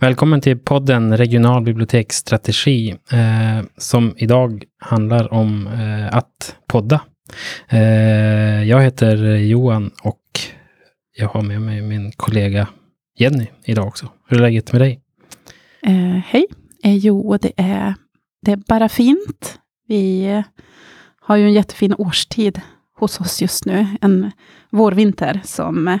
Välkommen till podden Regional biblioteksstrategi eh, som idag handlar om eh, att podda. Eh, jag heter Johan och jag har med mig min kollega Jenny idag också. Hur är läget med dig? Eh, hej. Eh, jo, det är, det är bara fint. Vi eh, har ju en jättefin årstid hos oss just nu. En vårvinter som eh,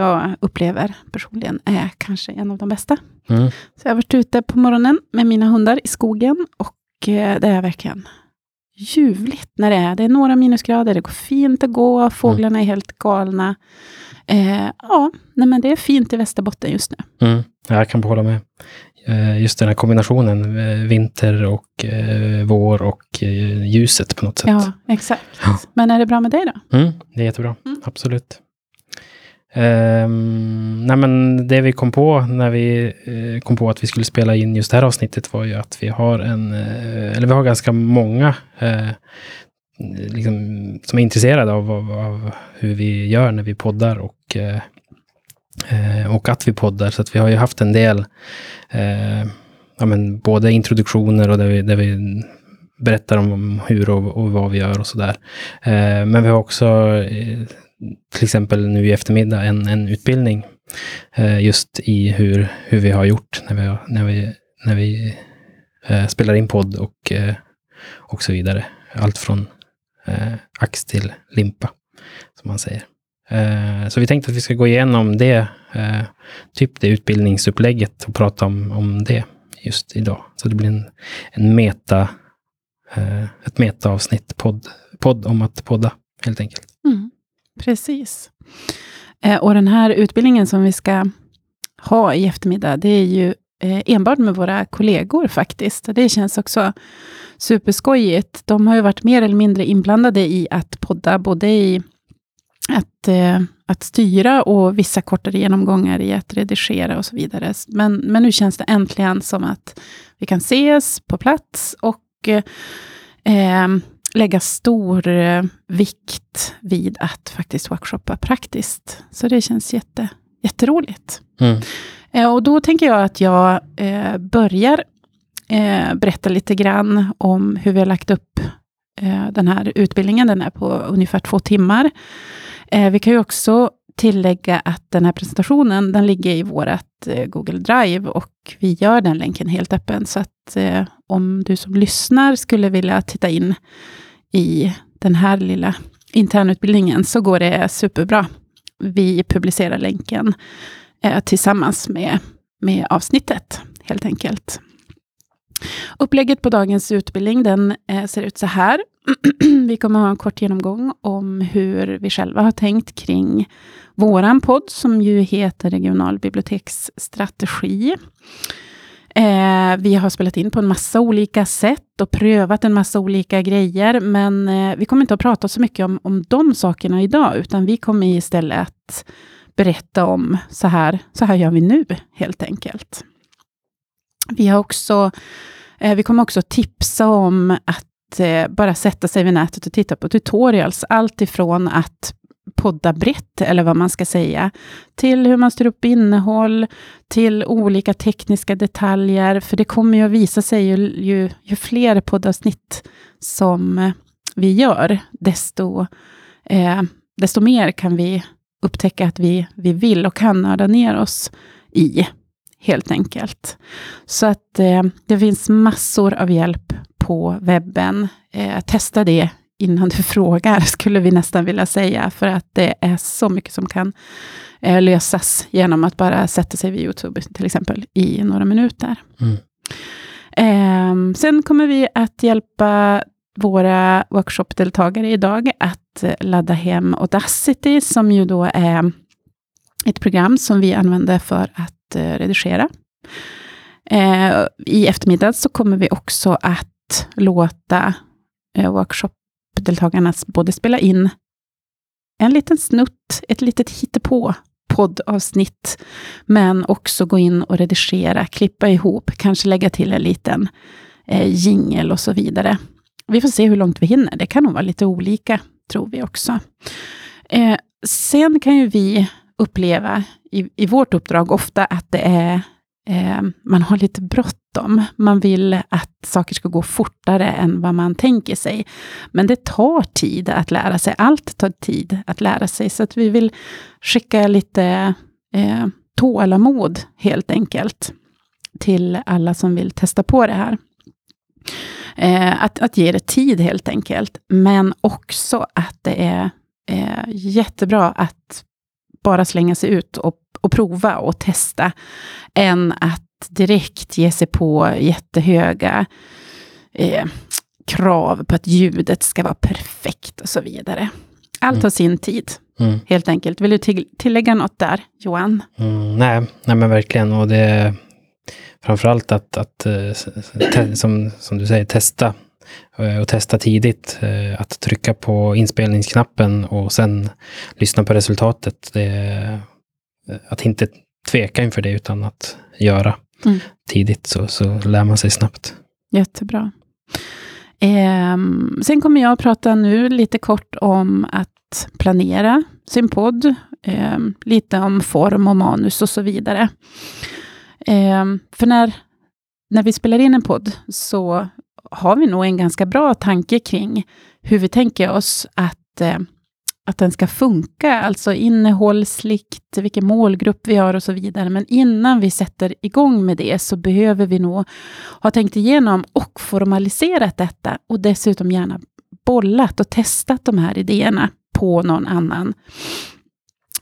jag upplever personligen är kanske en av de bästa. Mm. Så jag har varit ute på morgonen med mina hundar i skogen och eh, det är verkligen ljuvligt när det är. Det är några minusgrader, det går fint att gå, fåglarna är helt galna. Eh, ja, nej men det är fint i Västerbotten just nu. Mm. Jag kan hålla med. Eh, Just den här kombinationen, eh, vinter och eh, vår och ljuset på något sätt. Ja, exakt. Ja. Men är det bra med dig då? Mm, det är jättebra, Mm. absolut. Um, nej men det vi kom på när vi eh, kom på att vi skulle spela in just det här avsnittet var ju att vi har en, eh, eller vi har ganska många eh, liksom, som är intresserade av, av, av hur vi gör när vi poddar och, eh, eh och att vi poddar. Så att vi har ju haft en del, eh, ja, men både introduktioner och där vi, där vi berättar om hur och, och vad vi gör och sådär. Eh, men vi har också eh, till exempel nu i eftermiddag en, en utbildning eh, just i hur, hur vi har gjort när vi, när vi, när vi eh, spelar in podd och, eh, och så vidare. Allt från eh, ax till limpa, som man säger. Eh, så vi tänkte att vi ska gå igenom det, eh, typ det utbildningsupplägget och prata om, om det just idag. Så det blir en, en meta, eh, ett metaavsnitt, podd, podd om att podda, helt enkelt. Precis. Eh, och den här utbildningen som vi ska ha i eftermiddag, det är ju eh, enbart med våra kollegor faktiskt. Det känns också superskojigt. De har ju varit mer eller mindre inblandade i att podda, både i att, eh, att styra och vissa kortare genomgångar i att redigera och så vidare. Men, men nu känns det äntligen som att vi kan ses på plats och eh, lägga stor eh, vikt vid att faktiskt workshoppa praktiskt. Så det känns jätte, jätteroligt. Mm. Eh, och då tänker jag att jag eh, börjar eh, berätta lite grann om hur vi har lagt upp eh, den här utbildningen. Den är på ungefär två timmar. Vi kan ju också tillägga att den här presentationen, den ligger i vårt eh, Google Drive och vi gör den länken helt öppen. Så att eh, om du som lyssnar skulle vilja titta in i den här lilla internutbildningen så går det superbra. Vi publicerar länken eh, tillsammans med, med avsnittet, helt enkelt. Upplägget på dagens utbildning den, eh, ser ut så här. vi kommer ha en kort genomgång om hur vi själva har tänkt kring våran podd, som ju heter Regional biblioteksstrategi. Eh, vi har spelat in på en massa olika sätt och prövat en massa olika grejer, men eh, vi kommer inte att prata så mycket om, om de sakerna idag, utan vi kommer istället att berätta om så här, så här gör vi nu, helt enkelt. Vi har också, eh, vi kommer också tipsa om att Eh, bara sätta sig vid nätet och titta på tutorials, allt ifrån att podda brett, eller vad man ska säga, till hur man styr upp innehåll, till olika tekniska detaljer, för det kommer ju att visa sig ju, ju, ju fler poddavsnitt som eh, vi gör, desto, eh, desto mer kan vi upptäcka att vi, vi vill och kan nörda ner oss i, helt enkelt. Så att eh, det finns massor av hjälp på webben. Eh, testa det innan du frågar, skulle vi nästan vilja säga, för att det är så mycket som kan eh, lösas genom att bara sätta sig vid YouTube, till exempel, i några minuter. Mm. Eh, sen kommer vi att hjälpa våra workshopdeltagare idag att eh, ladda hem Audacity, som ju då är ett program som vi använder för att eh, redigera. Eh, I eftermiddag så kommer vi också att låta eh, workshopdeltagarna både spela in en liten snutt, ett litet hittepå poddavsnitt, men också gå in och redigera, klippa ihop, kanske lägga till en liten eh, jingel och så vidare. Vi får se hur långt vi hinner. Det kan nog vara lite olika, tror vi också. Eh, sen kan ju vi uppleva i, i vårt uppdrag ofta att det är eh, man har lite bråttom. Man vill att saker ska gå fortare än vad man tänker sig. Men det tar tid att lära sig. Allt tar tid att lära sig. Så att vi vill skicka lite eh, tålamod helt enkelt till alla som vill testa på det här. Eh, att, att ge det tid helt enkelt. Men också att det är eh, jättebra att bara slänga sig ut och, och prova och testa, än att direkt ge sig på jättehöga eh, krav på att ljudet ska vara perfekt och så vidare. Allt mm. har sin tid, mm. helt enkelt. Vill du till, tillägga något där, Johan? Mm, nej, nej, men verkligen. Och det framförallt att, att eh, som, som du säger, testa och testa tidigt. Eh, att trycka på inspelningsknappen och sen lyssna på resultatet. Det, eh, att inte tveka inför det utan att göra mm. tidigt så, så lär man sig snabbt. Jättebra. Eh, sen kommer jag att prata nu lite kort om att planera sin podd. Eh, lite om form och manus och så vidare. Eh, för när, när vi spelar in en podd så har vi nog en ganska bra tanke kring hur vi tänker oss att, eh, att den ska funka, alltså innehållsligt, vilken målgrupp vi har och så vidare. Men innan vi sätter igång med det så behöver vi nog ha tänkt igenom och formaliserat detta och dessutom gärna bollat och testat de här idéerna på någon annan.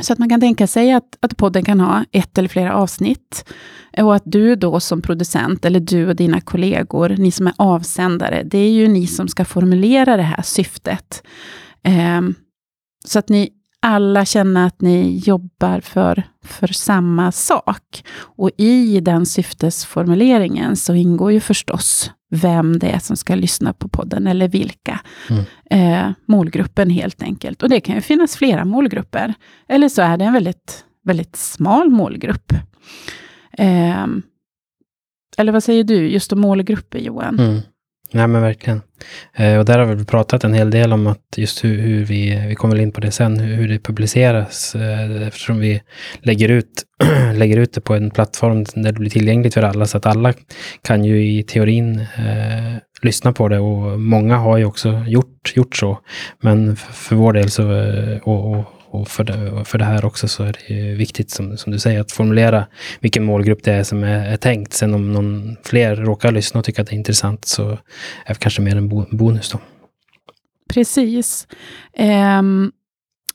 Så att man kan tänka sig att, att podden kan ha ett eller flera avsnitt. Och att du då som producent, eller du och dina kollegor, ni som är avsändare, det är ju ni som ska formulera det här syftet. Eh, så att ni alla känner att ni jobbar för, för samma sak. Och i den syftesformuleringen så ingår ju förstås vem det är som ska lyssna på podden, eller vilka. Mm. Eh, målgruppen helt enkelt. Och det kan ju finnas flera målgrupper. Eller så är det en väldigt, väldigt smal målgrupp. Eh, eller vad säger du, just om målgrupper Johan? Mm. Nej men verkligen. Eh, och där har vi pratat en hel del om att just hur, hur vi, vi kommer in på det sen, hur, hur det publiceras. Eh, eftersom vi lägger ut, lägger ut det på en plattform där det blir tillgängligt för alla. Så att alla kan ju i teorin eh, lyssna på det och många har ju också gjort, gjort så. Men för, för vår del så, eh, och, och och för det, för det här också så är det viktigt, som, som du säger, att formulera vilken målgrupp det är som är, är tänkt. Sen om någon fler råkar lyssna och tycker att det är intressant så är det kanske mer en bonus då. Precis. Um,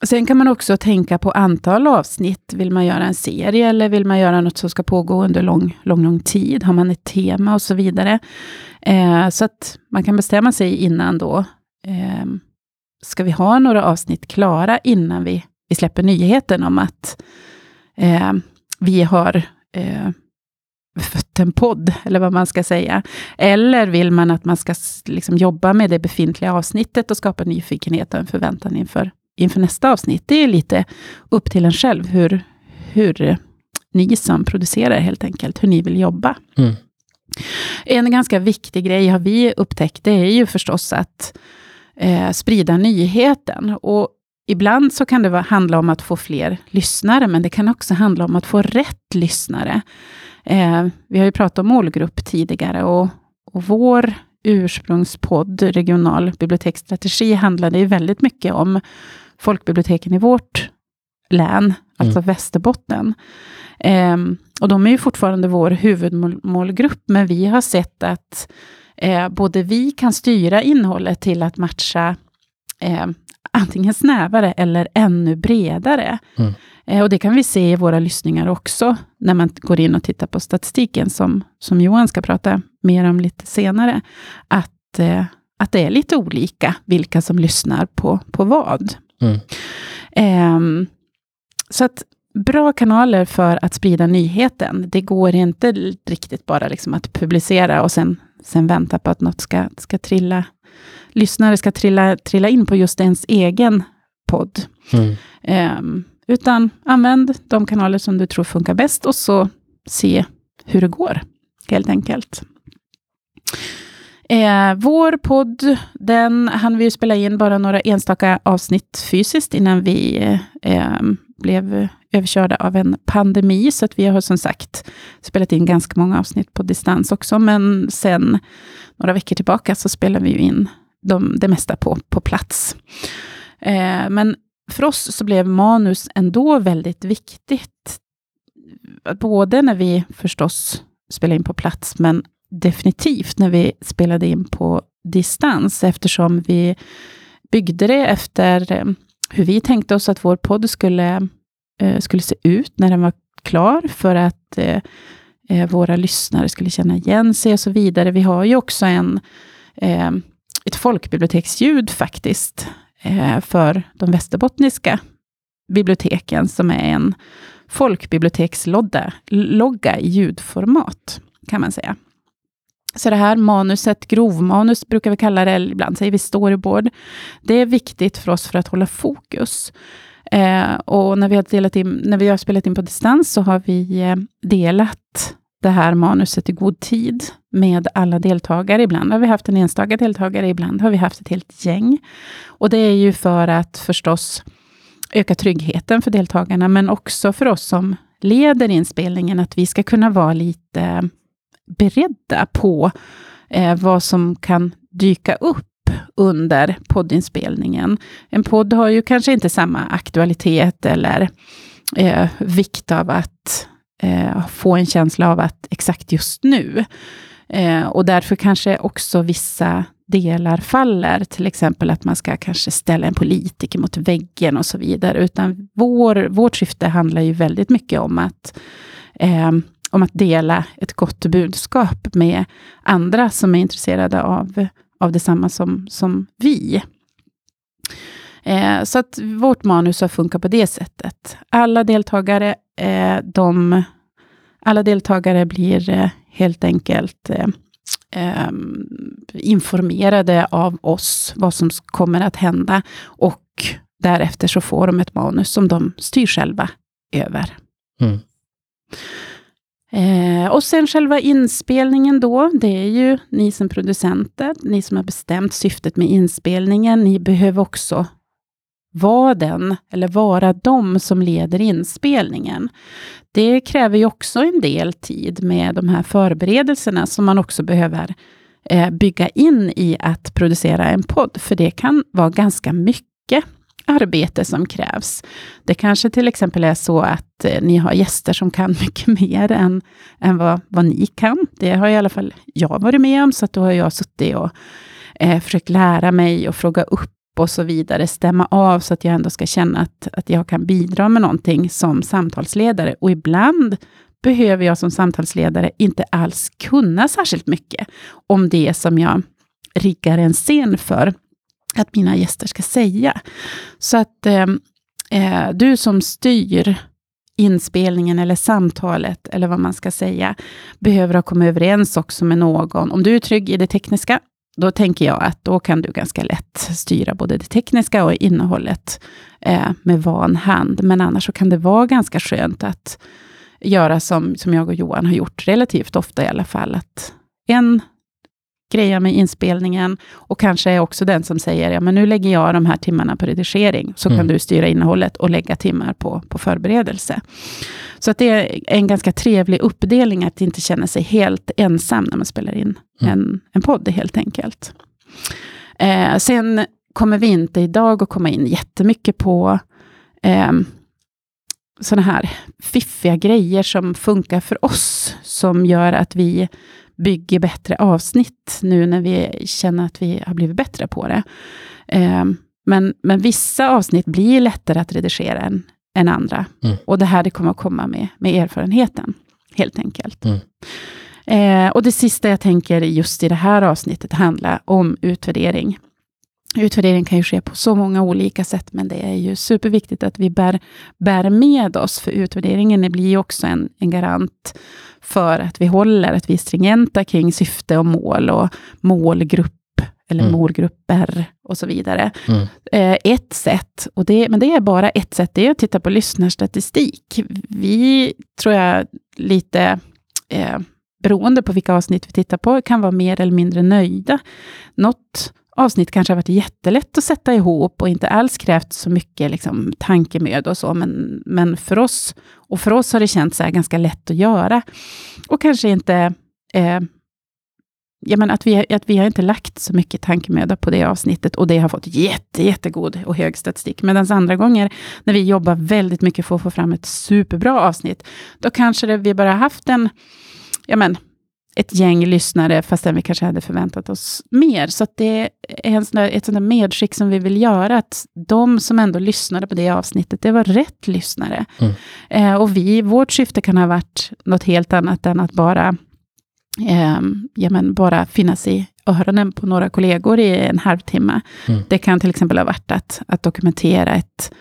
sen kan man också tänka på antal avsnitt. Vill man göra en serie eller vill man göra något som ska pågå under lång, lång, lång tid? Har man ett tema och så vidare? Uh, så att man kan bestämma sig innan då. Um, ska vi ha några avsnitt klara innan vi, vi släpper nyheten om att eh, vi har eh, fött en podd, eller vad man ska säga. Eller vill man att man ska liksom jobba med det befintliga avsnittet och skapa nyfikenhet och en förväntan inför, inför nästa avsnitt. Det är lite upp till en själv hur, hur ni som producerar helt enkelt, hur ni vill jobba. Mm. En ganska viktig grej har vi upptäckt, det är ju förstås att eh, sprida nyheten. Och ibland så kan det handla om att få fler lyssnare, men det kan också handla om att få rätt lyssnare. Eh, vi har ju pratat om målgrupp tidigare och, och vår ursprungspodd, Regional biblioteksstrategi, handlade ju väldigt mycket om folkbiblioteken i vårt län, alltså mm. Västerbotten. Eh, och de är ju fortfarande vår huvudmålgrupp, men vi har sett att eh, både vi kan styra innehållet till att matcha eh, antingen snävare eller ännu bredare. Mm. Eh, och det kan vi se i våra lyssningar också, när man går in och tittar på statistiken, som, som Johan ska prata mer om lite senare, att, eh, att det är lite olika vilka som lyssnar på, på vad. Mm. Ehm, så att bra kanaler för att sprida nyheten. Det går inte riktigt bara liksom att publicera och sen sen vänta på att något ska, ska trilla, lyssnare ska trilla, trilla in på just ens egen podd. Mm. Um, utan använd de kanaler som du tror funkar bäst och så se hur det går, helt enkelt. Eh, vår podd, den hann vi spela in bara några enstaka avsnitt fysiskt innan vi eh, blev överkörda av en pandemi, så att vi har som sagt spelat in ganska många avsnitt på distans också, men sen några veckor tillbaka så spelar vi ju in de, det mesta på, på plats. Eh, men för oss så blev manus ändå väldigt viktigt. Både när vi förstås spelade in på plats, men definitivt när vi spelade in på distans, eftersom vi byggde det efter eh, hur vi tänkte oss att vår podd skulle, Eh, skulle se ut när den var klar, för att eh, eh, våra lyssnare skulle känna igen sig och så vidare. Vi har ju också en, eh, ett folkbiblioteksljud faktiskt, för de västerbottniska biblioteken, som är en folkbibliotekslogga i ljudformat, kan man säga. Så det här manuset, grovmanus brukar vi kalla det, eller ibland säger vi storyboard. Det är viktigt för oss för att hålla fokus. Eh, och när vi, har delat in, när vi har spelat in på distans så har vi eh, delat det här manuset i god tid med alla deltagare. Ibland har vi haft en enstaka deltagare, ibland har vi haft ett helt gäng. Och det är ju för att förstås öka tryggheten för deltagarna, men också för oss som leder inspelningen, att vi ska kunna vara lite beredda på eh, vad som kan dyka upp under poddinspelningen. En podd har ju kanske inte samma aktualitet eller eh, vikt av att eh, få en känsla av att exakt just nu. Eh, och därför kanske också vissa delar faller, till exempel att man ska kanske ställa en politiker mot väggen och så vidare, utan vår, vårt syfte handlar ju väldigt mycket om att eh, om att dela ett gott budskap med andra som är intresserade av, av detsamma som, som vi. Eh, så att vårt manus har funkat på det sättet. Alla deltagare, eh, de, alla deltagare blir eh, helt enkelt eh, ehm, informerade av oss vad som kommer att hända och därefter så får de ett manus som de styr själva över. Mm. Eh, och sen själva inspelningen då, det är ju ni som producenter, ni som har bestämt syftet med inspelningen. Ni behöver också vara den, eller vara de som leder inspelningen. Det kräver ju också en del tid med de här förberedelserna som man också behöver eh, bygga in i att producera en podd, för det kan vara ganska mycket arbete som krävs. Det kanske till exempel är så att eh, ni har gäster som kan mycket mer än, än vad, vad ni kan. Det har i alla fall jag varit med om, så att då har jag suttit och eh, försökt lära mig och fråga upp och så vidare, stämma av så att jag ändå ska känna att, att jag kan bidra med någonting som samtalsledare. Och ibland behöver jag som samtalsledare inte alls kunna särskilt mycket om det som jag riggar en scen för att mina gäster ska säga. Så att eh, eh, du som styr inspelningen eller samtalet, eller vad man ska säga, behöver ha kommit överens också med någon. Om du är trygg i det tekniska, då tänker jag att då kan du ganska lätt styra både det tekniska och innehållet eh, med van hand. Men annars så kan det vara ganska skönt att göra som, som jag och Johan har gjort relativt ofta i alla fall, att en grejer med inspelningen och kanske är också den som säger, ja men nu lägger jag de här timmarna på redigering, så mm. kan du styra innehållet och lägga timmar på, på förberedelse. Så att det är en ganska trevlig uppdelning, att inte känna sig helt ensam när man spelar in mm. en, en podd helt enkelt. Eh, sen kommer vi inte idag att komma in jättemycket på eh, sådana här fiffiga grejer som funkar för oss, som gör att vi bygger bättre avsnitt nu när vi känner att vi har blivit bättre på det. Eh, men, men vissa avsnitt blir lättare att redigera än, än andra. Mm. Och det här det kommer att komma med, med erfarenheten, helt enkelt. Mm. Eh, och det sista jag tänker just i det här avsnittet handlar om utvärdering. Utvärdering kan ju ske på så många olika sätt, men det är ju superviktigt att vi bär, bär med oss, för utvärderingen blir ju också en, en garant för att vi håller, att vi är stringenta kring syfte och mål och målgrupp eller mm. målgrupper och så vidare. Mm. Eh, ett sätt, och det, men det är bara ett sätt, det är att titta på lyssnarstatistik. Vi, tror jag, lite eh, beroende på vilka avsnitt vi tittar på, kan vara mer eller mindre nöjda. Något avsnitt kanske har varit jättelätt att sätta ihop och inte alls krävt så mycket liksom, tankemöda och så, men, men för oss, och för oss har det känts så ganska lätt att göra. Och kanske inte eh, ja, men att, vi, att vi har inte lagt så mycket tankemöda på det avsnittet och det har fått jätte, jättegod och hög statistik. Medan andra gånger när vi jobbar väldigt mycket för att få fram ett superbra avsnitt, då kanske det, vi bara haft en, ja men, ett gäng lyssnare, fastän vi kanske hade förväntat oss mer. Så det är en sån där, ett sånt där medskick som vi vill göra, att de som ändå lyssnade på det avsnittet, det var rätt lyssnare. Mm. Eh, och vi, vårt syfte kan ha varit något helt annat än att bara eh, ja, men bara finnas i öronen på några kollegor i en halvtimme. Mm. Det kan till exempel ha varit att, att dokumentera ett,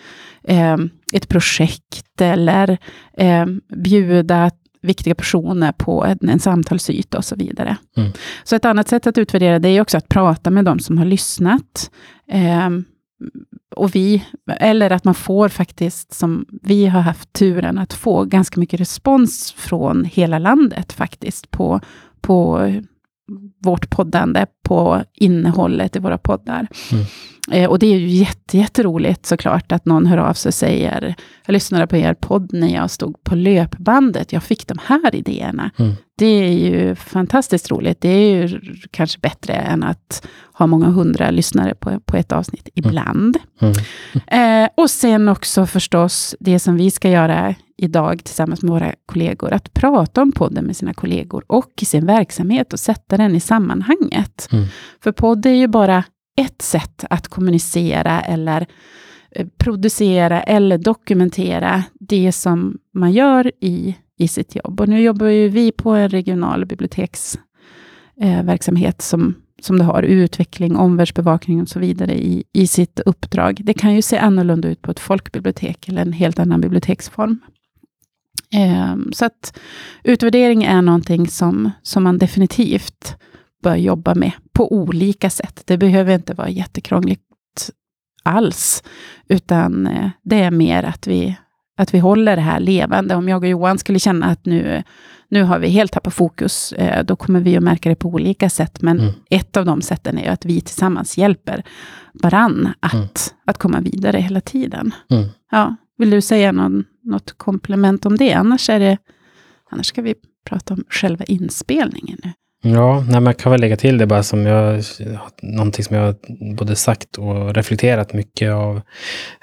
eh, ett projekt eller eh, bjuda viktiga personer på en, en samtalsyta och så vidare. Mm. Så ett annat sätt att utvärdera det är också att prata med de som har lyssnat. Eh, och vi, eller att man får faktiskt, som vi har haft turen att få ganska mycket respons från hela landet faktiskt, på, på vårt poddande, på innehållet i våra poddar. Mm. Eh, och det är ju jätte, jätteroligt såklart att någon hör av sig och säger, jag lyssnade på er podd när jag stod på löpbandet, jag fick de här idéerna. Mm. Det är ju fantastiskt roligt. Det är ju kanske bättre än att ha många hundra lyssnare på, på ett avsnitt mm. ibland. Mm. Eh, och sen också förstås det som vi ska göra idag tillsammans med våra kollegor, att prata om podden med sina kollegor och i sin verksamhet och sätta den i sammanhanget. Mm. För podd är ju bara ett sätt att kommunicera eller eh, producera eller dokumentera det som man gör i, i sitt jobb. Och nu jobbar ju vi på en regional biblioteksverksamhet eh, som, som det har utveckling, omvärldsbevakning och så vidare i, i sitt uppdrag. Det kan ju se annorlunda ut på ett folkbibliotek eller en helt annan biblioteksform. Eh, så att utvärdering är någonting som, som man definitivt bör jobba med på olika sätt. Det behöver inte vara jättekrångligt alls, utan eh, det är mer att vi, att vi håller det här levande. Om jag och Johan skulle känna att nu, nu har vi helt tappat fokus, eh, då kommer vi att märka det på olika sätt. Men mm. ett av de sätten är att vi tillsammans hjälper varann att, mm. att komma vidare hela tiden. Mm. Ja, vill du säga någon, något komplement om det? Annars, är det, annars ska vi prata om själva inspelningen nu. Ja, nej, man kan väl lägga till det bara som jag, någonting som jag både sagt och reflekterat mycket av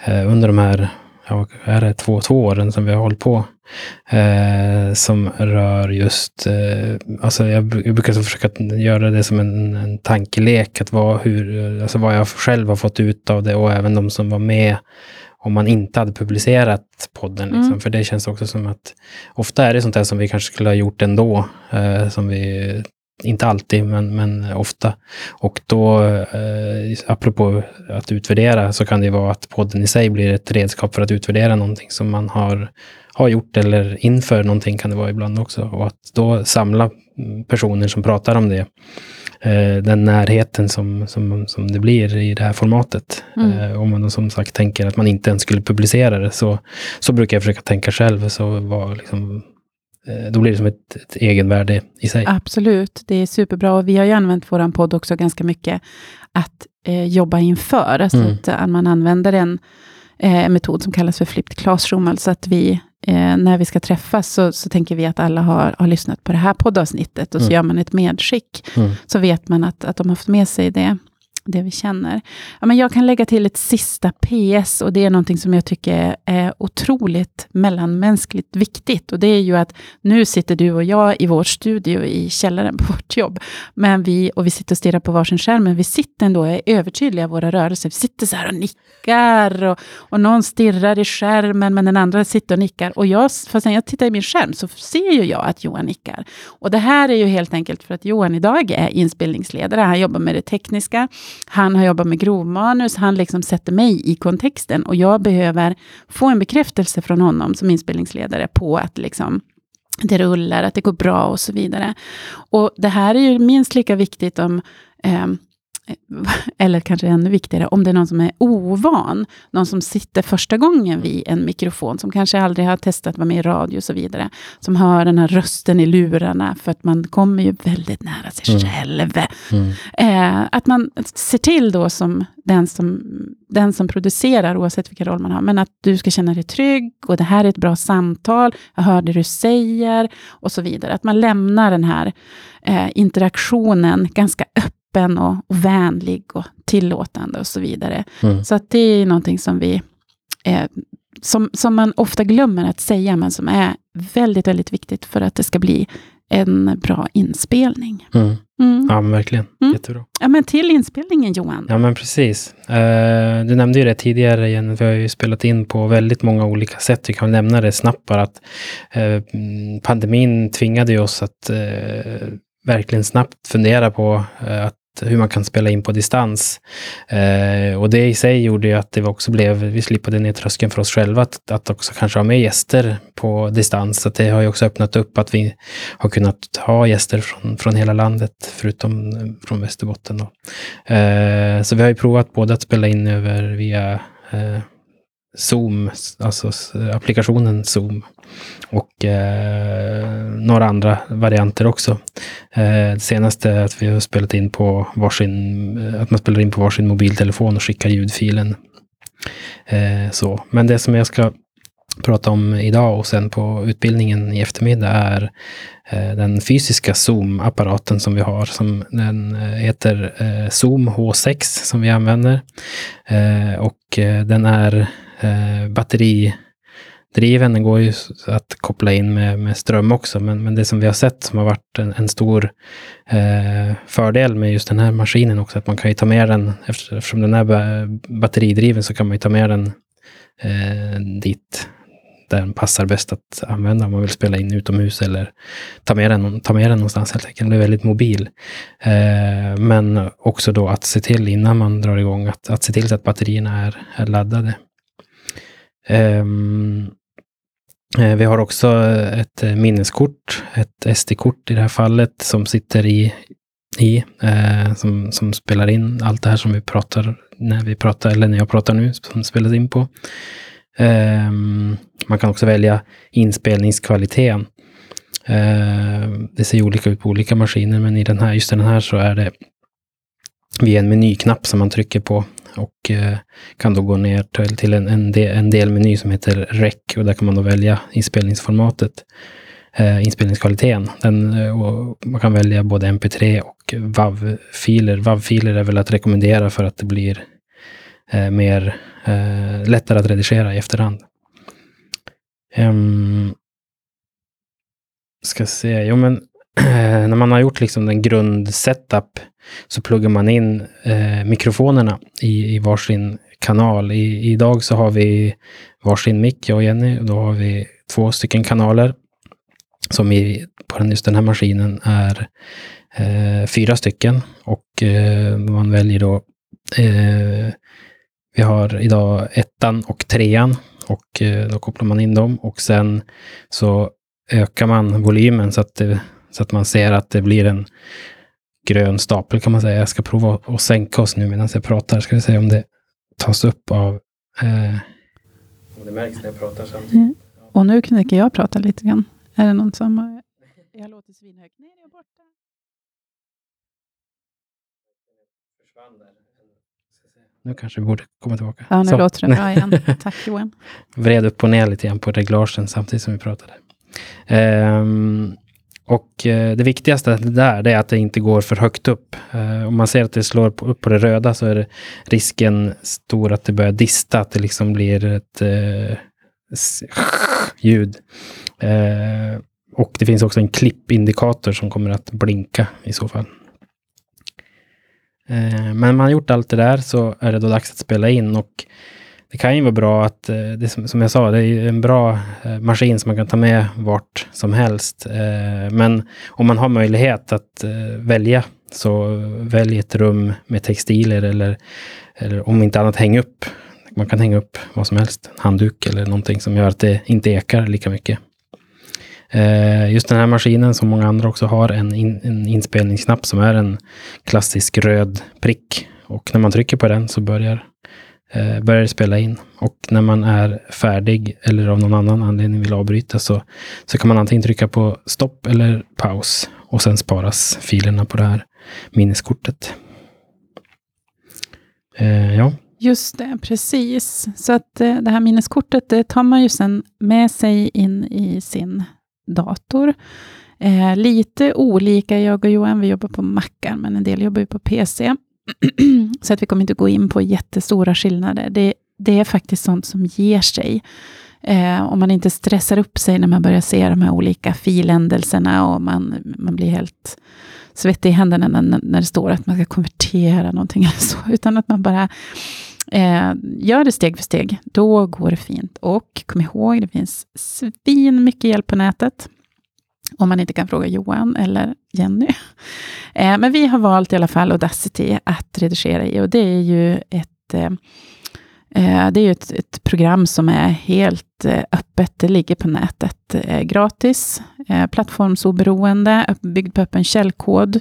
eh, under de här, ja, är det två, två åren som vi har hållit på. Eh, som rör just, eh, alltså jag, jag brukar försöka göra det som en, en tankelek, att vad, hur, alltså vad jag själv har fått ut av det och även de som var med om man inte hade publicerat podden. Liksom. Mm. För det känns också som att ofta är det sånt här som vi kanske skulle ha gjort ändå. Eh, som vi inte alltid, men, men ofta. Och då, eh, apropå att utvärdera, så kan det vara att podden i sig blir ett redskap för att utvärdera någonting som man har, har gjort, eller inför någonting kan det vara ibland också. Och att då samla personer som pratar om det, eh, den närheten som, som, som det blir i det här formatet. Mm. Eh, om man som sagt tänker att man inte ens skulle publicera det, så, så brukar jag försöka tänka själv. Så var liksom, då blir det som ett, ett egenvärde i sig. Absolut, det är superbra. Och vi har ju använt vår podd också ganska mycket att eh, jobba inför. Alltså mm. att, att man använder en eh, metod som kallas för flipped classroom. Alltså att vi, eh, när vi ska träffas, så, så tänker vi att alla har, har lyssnat på det här poddavsnittet. Och så mm. gör man ett medskick. Mm. Så vet man att, att de har fått med sig det det vi känner. Ja, men jag kan lägga till ett sista PS och det är någonting som jag tycker är otroligt mellanmänskligt viktigt. Och det är ju att nu sitter du och jag i vår studio i källaren på vårt jobb. Men vi, och vi sitter och stirrar på varsin skärm, men vi sitter ändå och är övertydliga i våra rörelser. Vi sitter så här och nickar och, och någon stirrar i skärmen, men den andra sitter och nickar. Och jag, fast när jag tittar i min skärm så ser ju jag att Johan nickar. Och det här är ju helt enkelt för att Johan idag är inspelningsledare. Han jobbar med det tekniska. Han har jobbat med grovmanus, han liksom sätter mig i kontexten och jag behöver få en bekräftelse från honom som inspelningsledare på att liksom det rullar, att det går bra och så vidare. Och det här är ju minst lika viktigt om eh, eller kanske ännu viktigare, om det är någon som är ovan, någon som sitter första gången vid en mikrofon, som kanske aldrig har testat att vara med i radio och så vidare, som hör den här rösten i lurarna, för att man kommer ju väldigt nära sig Mm. själv. Mm. Eh, att man ser till då som den, som den som producerar, oavsett vilken roll man har, men att du ska känna dig trygg och det här är ett bra samtal, jag hör det du säger och så vidare. Att man lämnar den här eh, interaktionen ganska öppen och, och vänlig och tillåtande och så vidare. Mm. Så att det är någonting som vi eh, som, som man ofta glömmer att säga, men som är väldigt, väldigt viktigt för att det ska bli en bra inspelning. Mm. Mm. Ja, men verkligen. Mm. Jättebra. Ja, men till inspelningen Johan. Ja, men precis. Eh, du nämnde ju det tidigare, igen. Vi har ju spelat in på väldigt många olika sätt. Vi kan nämna det snabbt bara att mm, pandemin tvingade ju oss att eh, verkligen snabbt fundera på eh, hur man kan spela in på distans. Eh, och det i sig gjorde ju att det också blev, vi slipade ner tröskeln för oss själva att, att också kanske ha med gäster på distans. Så det har ju också öppnat upp att vi har kunnat ha gäster från, från hela landet, förutom eh, från Västerbotten. Då. Eh, så vi har ju provat både att spela in över via eh, Zoom, alltså applikationen Zoom, och eh, några andra varianter också. Eh, det senaste är att vi har spelat in på varsin, eh, att man spelar in på varsin mobiltelefon och skickar ljudfilen. Eh, så. Men det som jag ska prata om idag och sen på utbildningen i eftermiddag är eh, den fysiska Zoom-apparaten som vi har. Som den eh, heter eh, Zoom H6 som vi använder. Eh, och eh, den är eh, batteridriven. Den går ju att koppla in med, med ström också. Men, men det som vi har sett som har varit en, en stor eh, fördel med just den här maskinen också, att man kan ju ta med den, eftersom den är batteridriven så kan man ju ta med den eh, dit där den passar bäst att använda om man vill spela in utomhus eller ta med den, ta med den någonstans helt enkelt. Den är väldigt mobil. Eh, men också då att se till innan man drar igång att, att se till så att batterierna är, är laddade. Ehm, eh, vi har också ett eh, minneskort, ett SD-kort i det här fallet, som sitter i, i eh, som, som spelar in allt det här som vi pratar, när vi pratar, eller när jag pratar nu, som spelas in på. Ehm, man kan också välja inspelningskvaliteten. Ehm, det ser ju olika ut på olika maskiner, men i den här, just den här så är det via en menyknapp som man trycker på och eh, kan då gå ner till, till en, en, del, en delmeny som heter REC och där kan man då välja inspelningsformatet, eh, inspelningskvaliteten. Den, eh, och man kan välja både MP3 och WAV-filer. WAV-filer är väl att rekommendera för att det blir eh, mer eh, lättare att redigera i efterhand. Um, ska se, jo men när man har gjort liksom en grundsetup så pluggar man in eh, mikrofonerna i, i varsin kanal. I, idag så har vi varsin mick, jag och Jenny. och Då har vi två stycken kanaler som i, på den, just den här maskinen är eh, fyra stycken. Och eh, man väljer då eh, vi har idag ettan och trean och eh, då kopplar man in dem och sen så ökar man volymen så att, det, så att man ser att det blir en grön stapel kan man säga. Jag ska prova att sänka oss nu medan jag pratar. Ska vi se om det tas upp av... Eh, om det märks när jag pratar samtidigt. Mm. Och nu knäcker jag prata lite grann. Är det någon som... har- Jag låter svinhögt. Nej, jag är borta. Nu kanske vi borde komma tillbaka. Ja, nu Så. låter det bra igen. Tack Johan. vred upp och ner lite grann på reglagen samtidigt som vi pratade. Ehm, och eh, det viktigaste där det är att det inte går för högt upp. Eh, om man ser att det slår upp på det röda så är risken stor att det börjar dista, att det liksom blir ett eh, ljud. Och det finns också en klippindikator som kommer att blinka i så fall. Men när man har gjort allt det där så är det då dags att spela in och det kan ju vara bra att, eh, det som, som jag sa, det är ju en bra eh, maskin som man kan ta med vart som helst. Eh, men om man har möjlighet att eh, välja, så välj ett rum med textiler eller, eller om inte annat häng upp. Man kan hänga upp vad som helst, en handduk eller någonting som gör att det inte ekar lika mycket. Eh, just den här maskinen, som många andra också har, en, in, en inspelningsknapp som är en klassisk röd prick. Och när man trycker på den så börjar, eh, börjar det spela in. Och när man är färdig eller av någon annan anledning vill avbryta så, så kan man antingen trycka på stopp eller paus. Och sen sparas filerna på det här minneskortet. Eh, ja. Just det, precis. Så att eh, det här minneskortet det tar man ju sen med sig in i sin dator. Eh, lite olika, jag och Johan, vi jobbar på Macar, men en del jobbar ju på PC. så att vi kommer inte gå in på jättestora skillnader. Det, det är faktiskt sånt som ger sig. Eh, om man inte stressar upp sig när man börjar se de här olika filändelserna och man, man blir helt svettig i händerna när, när det står att man ska konvertera någonting eller så, utan att man bara eh, gör det steg för steg. Då går det fint. Och kom ihåg, det finns svin mycket hjälp på nätet. Om man inte kan fråga Johan eller Jenny. Eh, men vi har valt i alla fall Audacity att redigera i och det är ju ett eh, eh det är ett, ett, program som är helt eh, öppet. Det ligger på nätet eh, gratis, plattformsoberoende, byggt på öppen källkod.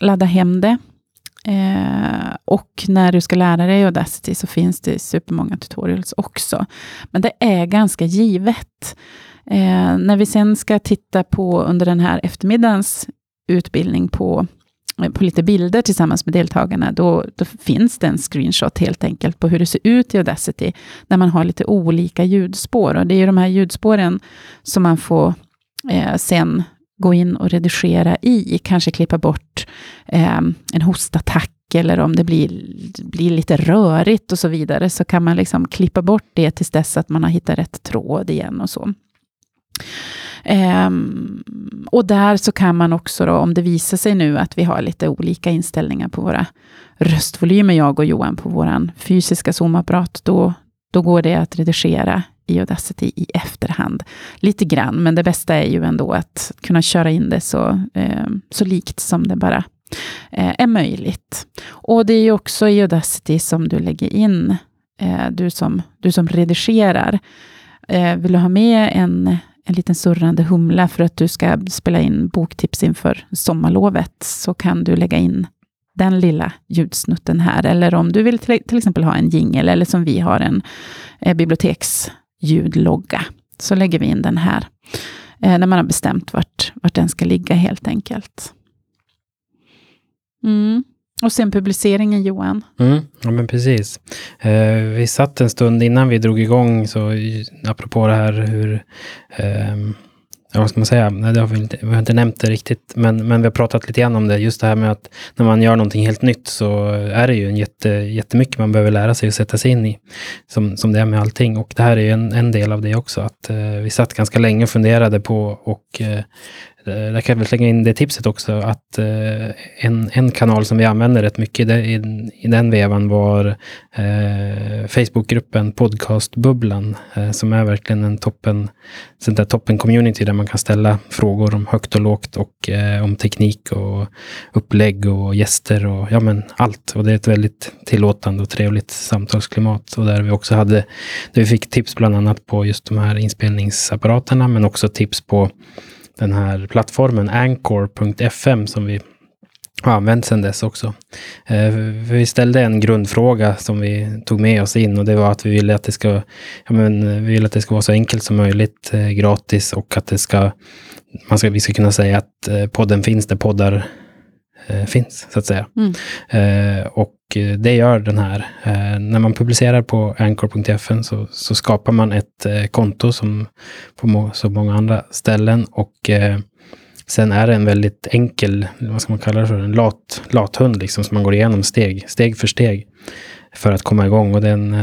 Ladda hem det. Och när du ska lära dig Audacity så finns det supermånga tutorials också. Men det är ganska givet. Eh, när vi sen ska titta på under den här eftermiddagens utbildning på eh, på lite bilder tillsammans med deltagarna, då, då, finns det en screenshot helt enkelt på hur det ser ut i Audacity, när man har lite olika ljudspår. Och det är ju de här ljudspåren som man får eh, sen gå in och redigera i, kanske klippa bort eh, en hostattack, eller om det blir, blir lite rörigt och så vidare, så kan man liksom klippa bort det tills dess att man har hittat rätt tråd igen och så. Um, och där så kan man också då, om det visar sig nu att vi har lite olika inställningar på våra röstvolymer, jag och Johan, på vår fysiska Zoom-apparat, då, då går det att redigera i Audacity i efterhand. Lite grann, men det bästa är ju ändå att kunna köra in det så, um, så likt som det bara uh, är möjligt. Och det är ju också i Audacity som du lägger in, uh, du, som, du som redigerar. uh, vill du ha med en en liten surrande humla för att du ska spela in boktips inför sommarlovet, så kan du lägga in den lilla ljudsnutten här. Eller om du vill till, exempel ha en jingel, eller som vi har en eh, biblioteksljudlogga, så lägger vi in den här. Eh, när man har bestämt vart, vart den ska ligga helt enkelt. Mm. Och sen publiceringen, Johan. Mm, ja, men precis. Eh, vi satt en stund innan vi drog igång, så apropå det här hur... Eh, ja, vad ska man säga? Nej, det har vi, inte, vi har inte nämnt det riktigt, men, men vi har pratat lite grann om det. Just det här med att när man gör någonting helt nytt så är det ju en jätte, jättemycket man behöver lära sig och sätta sig in i. Som, som det är med allting. Och det här är ju en, en del av det också. Att eh, vi satt ganska länge och funderade på och eh, Eh, Eh, där kan jag väl slänga in det tipset också, att eh, en, en kanal som vi använder rätt mycket i, i den vevan var eh, Facebookgruppen Podcastbubblan, eh, som är verkligen en toppen, sånt där toppen community där man kan ställa frågor om högt och lågt och eh, om teknik och upplägg och gäster och ja men allt. Och det är ett väldigt tillåtande och trevligt samtalsklimat. Och där vi också hade, där vi fick tips bland annat på just de här inspelningsapparaterna, men också tips på den här plattformen Anchor.fm som vi har använt sedan dess också. Eh, vi ställde en grundfråga som vi tog med oss in och det var att vi ville att det ska, ja, men, vi vill att det ska vara så enkelt som möjligt, eh, gratis och att det ska, man ska, vi ska kunna säga att eh, podden finns där poddar finns, så att säga. Mm. Eh, och det gör den här. Eh, när man publicerar på anchor.fn så, så skapar man ett eh, konto som på må så många andra ställen. Och eh, sen är det en väldigt enkel, vad ska man kalla det för, en lat, lathund liksom, som man går igenom steg, steg för steg för att komma igång. Och den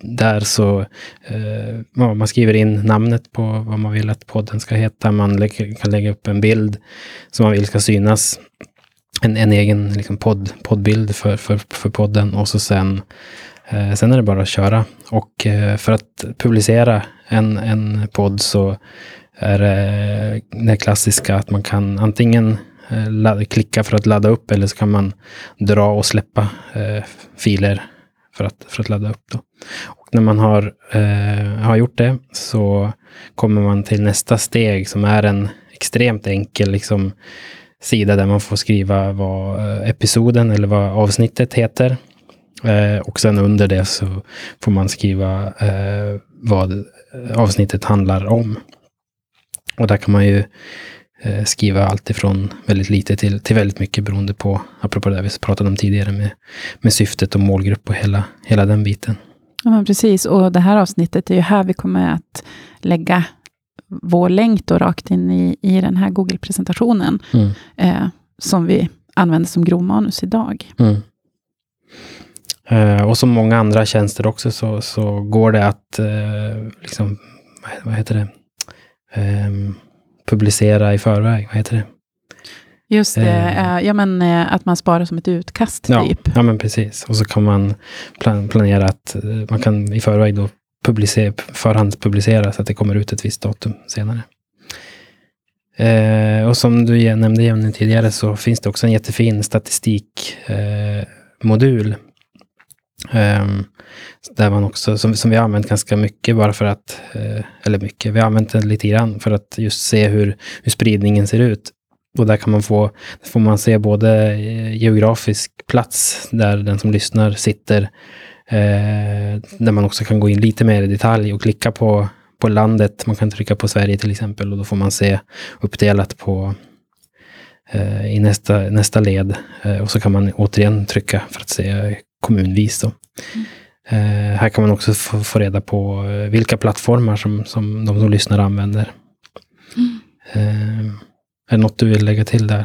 där så eh, man skriver in namnet på vad man vill att podden ska heta. Man lä kan lägga upp en bild som man vill ska synas. En, en egen liksom, podd, poddbild för, för, för podden och så sen, eh, sen är det bara att köra. Och eh, för att publicera en, en podd så är det eh, det klassiska att man kan antingen eh, ladda, klicka för att ladda upp eller så kan man dra och släppa eh, filer för att, för att ladda upp. Då. Och när man har, eh, har gjort det så kommer man till nästa steg som är en extremt enkel liksom, sida där man får skriva vad eh, episoden eller vad avsnittet heter. Eh, och sen under det så får man skriva eh, vad avsnittet handlar om. Och där kan man ju skriva allt ifrån väldigt lite till, till väldigt mycket beroende på, apropå det vi pratade om tidigare med, med syftet och målgrupp och hela, hela den biten. Ja, men precis. Och det här avsnittet är ju här vi kommer att lägga vår länk då rakt in i, i den här Google-presentationen, mm. eh, som vi använder som grovmanus idag. Mm. Eh, och som många andra tjänster också så, så går det att, eh, liksom, vad heter det, eh, publicera i förväg, vad heter det? Just det, eh, ja men eh, att man sparar som ett utkast ja, typ. Ja, men precis. Och så kan man plan planera att eh, man kan i förväg då publicera, förhandspublicera så att det kommer ut ett visst datum senare. Eh, och som du nämnde Jenny tidigare så finns det också en jättefin statistikmodul. Eh, Ehm, där man också, som, som vi har använt ganska mycket bara för att, eh, eller mycket, vi har använt den lite grann för att just se hur, hur spridningen ser ut. Och där kan man få, får man se både eh, geografisk plats där den som lyssnar sitter, eh, där man också kan gå in lite mer i detalj och klicka på, på landet. Man kan trycka på Sverige till exempel och då får man se uppdelat på i nästa, nästa led. Och så kan man återigen trycka för att se kommunvis. Då. Mm. Eh, här kan man också få, få, reda på eh, vilka plattformar som, som de som lyssnar använder. Mm. Eh, är det något du vill lägga till där?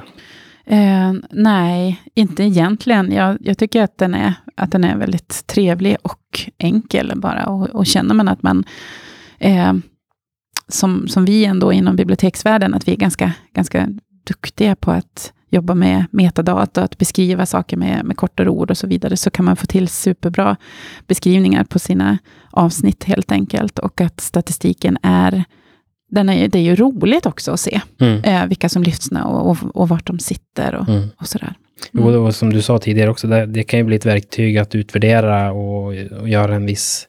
Eh, nej, inte egentligen. Jag, jag, tycker att den, är, att den är väldigt trevlig och enkel bara. Och, och känner man att man, eh, som, som vi ändå inom biblioteksvärlden, att vi är ganska, ganska duktiga på att jobba med metadata, att beskriva saker med, med kortare ord och så vidare, så kan man få till superbra beskrivningar på sina avsnitt helt enkelt. Och att statistiken är den är, det är ju roligt också att se mm. eh, vilka som lyssnar och, och, och vart de sitter och, mm. och sådär. Mm. Jo, och som du sa tidigare också, det, det, kan ju bli ett verktyg att utvärdera och, och göra en viss,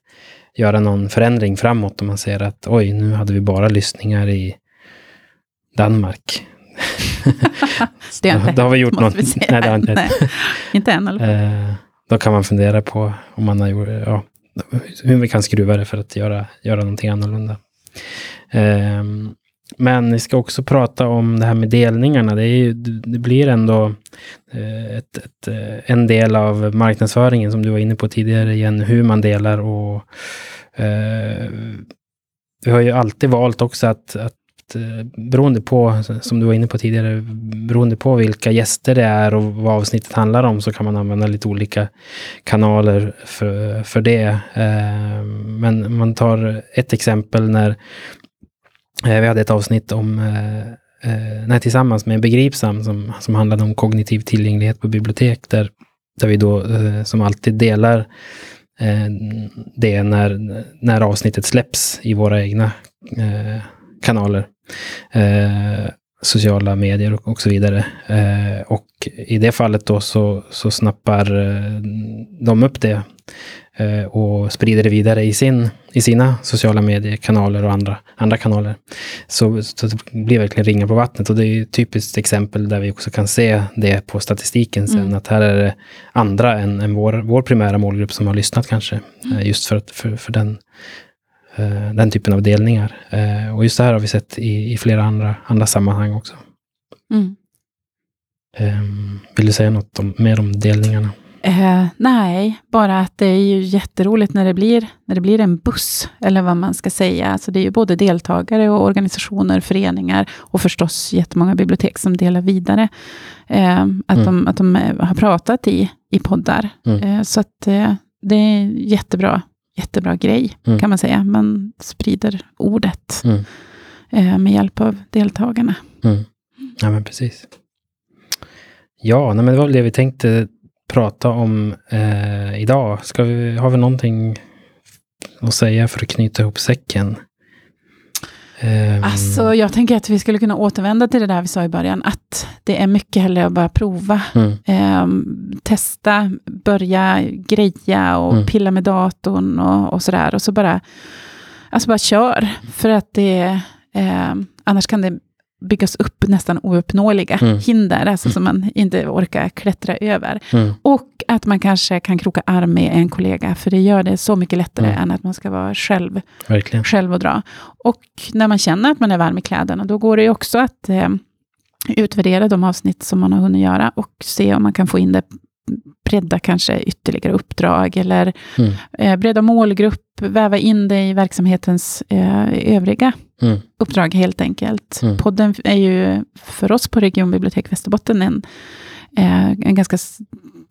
göra någon förändring framåt om man ser att oj, nu hade vi bara lyssningar i Danmark. det, har inte då, har vi gjort något. Nej, det har inte Nej, inte än. Eh, då kan man fundera på om man har gjort, ja, hur vi kan skruva det för att göra, göra någonting annorlunda. Ehm, men vi ska också prata om det här med delningarna. Det, ju, det blir ändå eh, ett, ett, eh, en del av marknadsföringen som du var inne på tidigare igen, hur man delar och eh, vi har ju alltid valt också att, att Eh, beroende på, alltså, som du var inne på tidigare, beroende på vilka gäster det är och vad avsnittet handlar om så kan man använda lite olika kanaler för, för det. Eh, men man tar ett exempel när eh, vi hade ett avsnitt om, nej, tillsammans med Begripsam som, som handlade om kognitiv tillgänglighet på bibliotek, där, där vi då som alltid delar det när, när avsnittet släpps i våra egna kanaler sociala medier och, och så vidare. Eh, och i det fallet då så, så snappar eh, de upp det eh, och sprider det vidare i, sin, i sina sociala mediekanaler och andra, andra kanaler. Så, så det blir verkligen ringar på vattnet och det är ett typiskt exempel där vi också kan se det på statistiken sen, mm. att här är det andra än, än vår, vår primära målgrupp som har lyssnat kanske, mm. just för, för, för den Eh, den typen av delningar. Eh, och just det här har vi sett i, i flera andra, andra sammanhang också. Mm. Ehm, vill du säga något om, mer om delningarna? Eh, nej, bara att det är ju jätteroligt när det, blir, när det blir en buss, eller vad man ska säga. Alltså det är ju både deltagare och organisationer, föreningar och förstås jättemånga bibliotek som delar vidare. Eh, att, mm. de, att de har pratat i, i poddar. Mm. Eh, så att eh, det är jättebra jättebra grej, mm. kan man säga. Man sprider ordet mm. eh, med hjälp av deltagarna. Mm. Ja, men precis. Ja, nej, men det var det vi tänkte prata om eh, idag. Ska vi, har vi någonting att säga för att knyta ihop säcken? Um, alltså, jag tänker att vi skulle kunna återvända till det där vi sa i början, att det är mycket hellre att bara prova. Mm. Um, testa, börja greja och mm. pilla med datorn och, och sådär. Och så bara Alltså bara kör, för att det, eh, annars kan det byggas upp nästan ouppnåeliga Mm. hinder, alltså som man inte orkar klättra över. Mm. Och att man kanske kan kroka arm med en kollega, för det gör det så mycket lättare Mm. än att man ska vara själv, Verkligen. själv och dra. Och när man känner att man är varm i kläderna, då går det ju också att eh, utvärdera de avsnitt som man har hunnit göra och se om man kan få in det, bredda kanske ytterligare uppdrag, eller Mm. eh, bredda målgrupp, väva in det i verksamhetens eh, övriga Mm. uppdrag helt enkelt. Mm. Podden är ju för oss på Regionbibliotek Västerbotten en, eh, en ganska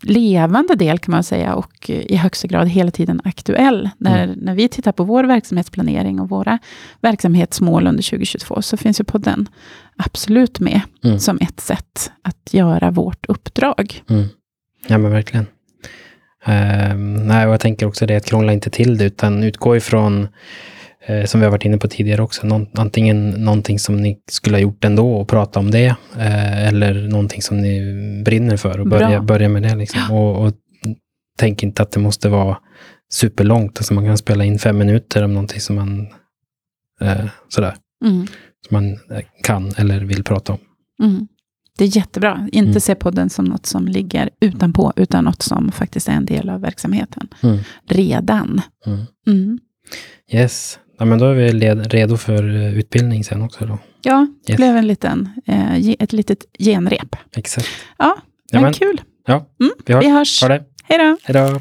levande del kan man säga och i högsta grad hela tiden aktuell. När, Mm. när vi tittar på vår verksamhetsplanering och våra verksamhetsmål under 2022 så finns ju podden absolut med Mm. som ett sätt att göra vårt uppdrag. Ja, men verkligen. Ehm, nej, och jag tänker också det att krångla inte till det, utan utgå ifrån, eh, som vi har varit inne på tidigare också, någon, antingen någonting som ni skulle ha gjort ändå och prata om det, eh, eller någonting som ni brinner för och börja, Bra. börja med det. Liksom. Och, och tänk inte att det måste vara superlångt, alltså man kan spela in fem minuter om någonting som man, eh, sådär, Mm. som man kan eller vill prata om. Mm. Det är jättebra. Inte Mm. se podden som något som ligger utanpå, utan något som faktiskt är en del av verksamheten. Mm. Redan. Mm. Mm. Yes, ja, men då är vi led, redo för eh, utbildning sen också då. Ja, det Yes. blev en liten, eh, ett litet genrep. Exakt. Ja, men men, kul. ja, Mm, vi hörs. Vi hörs. Ha det. Hej då. Hej då.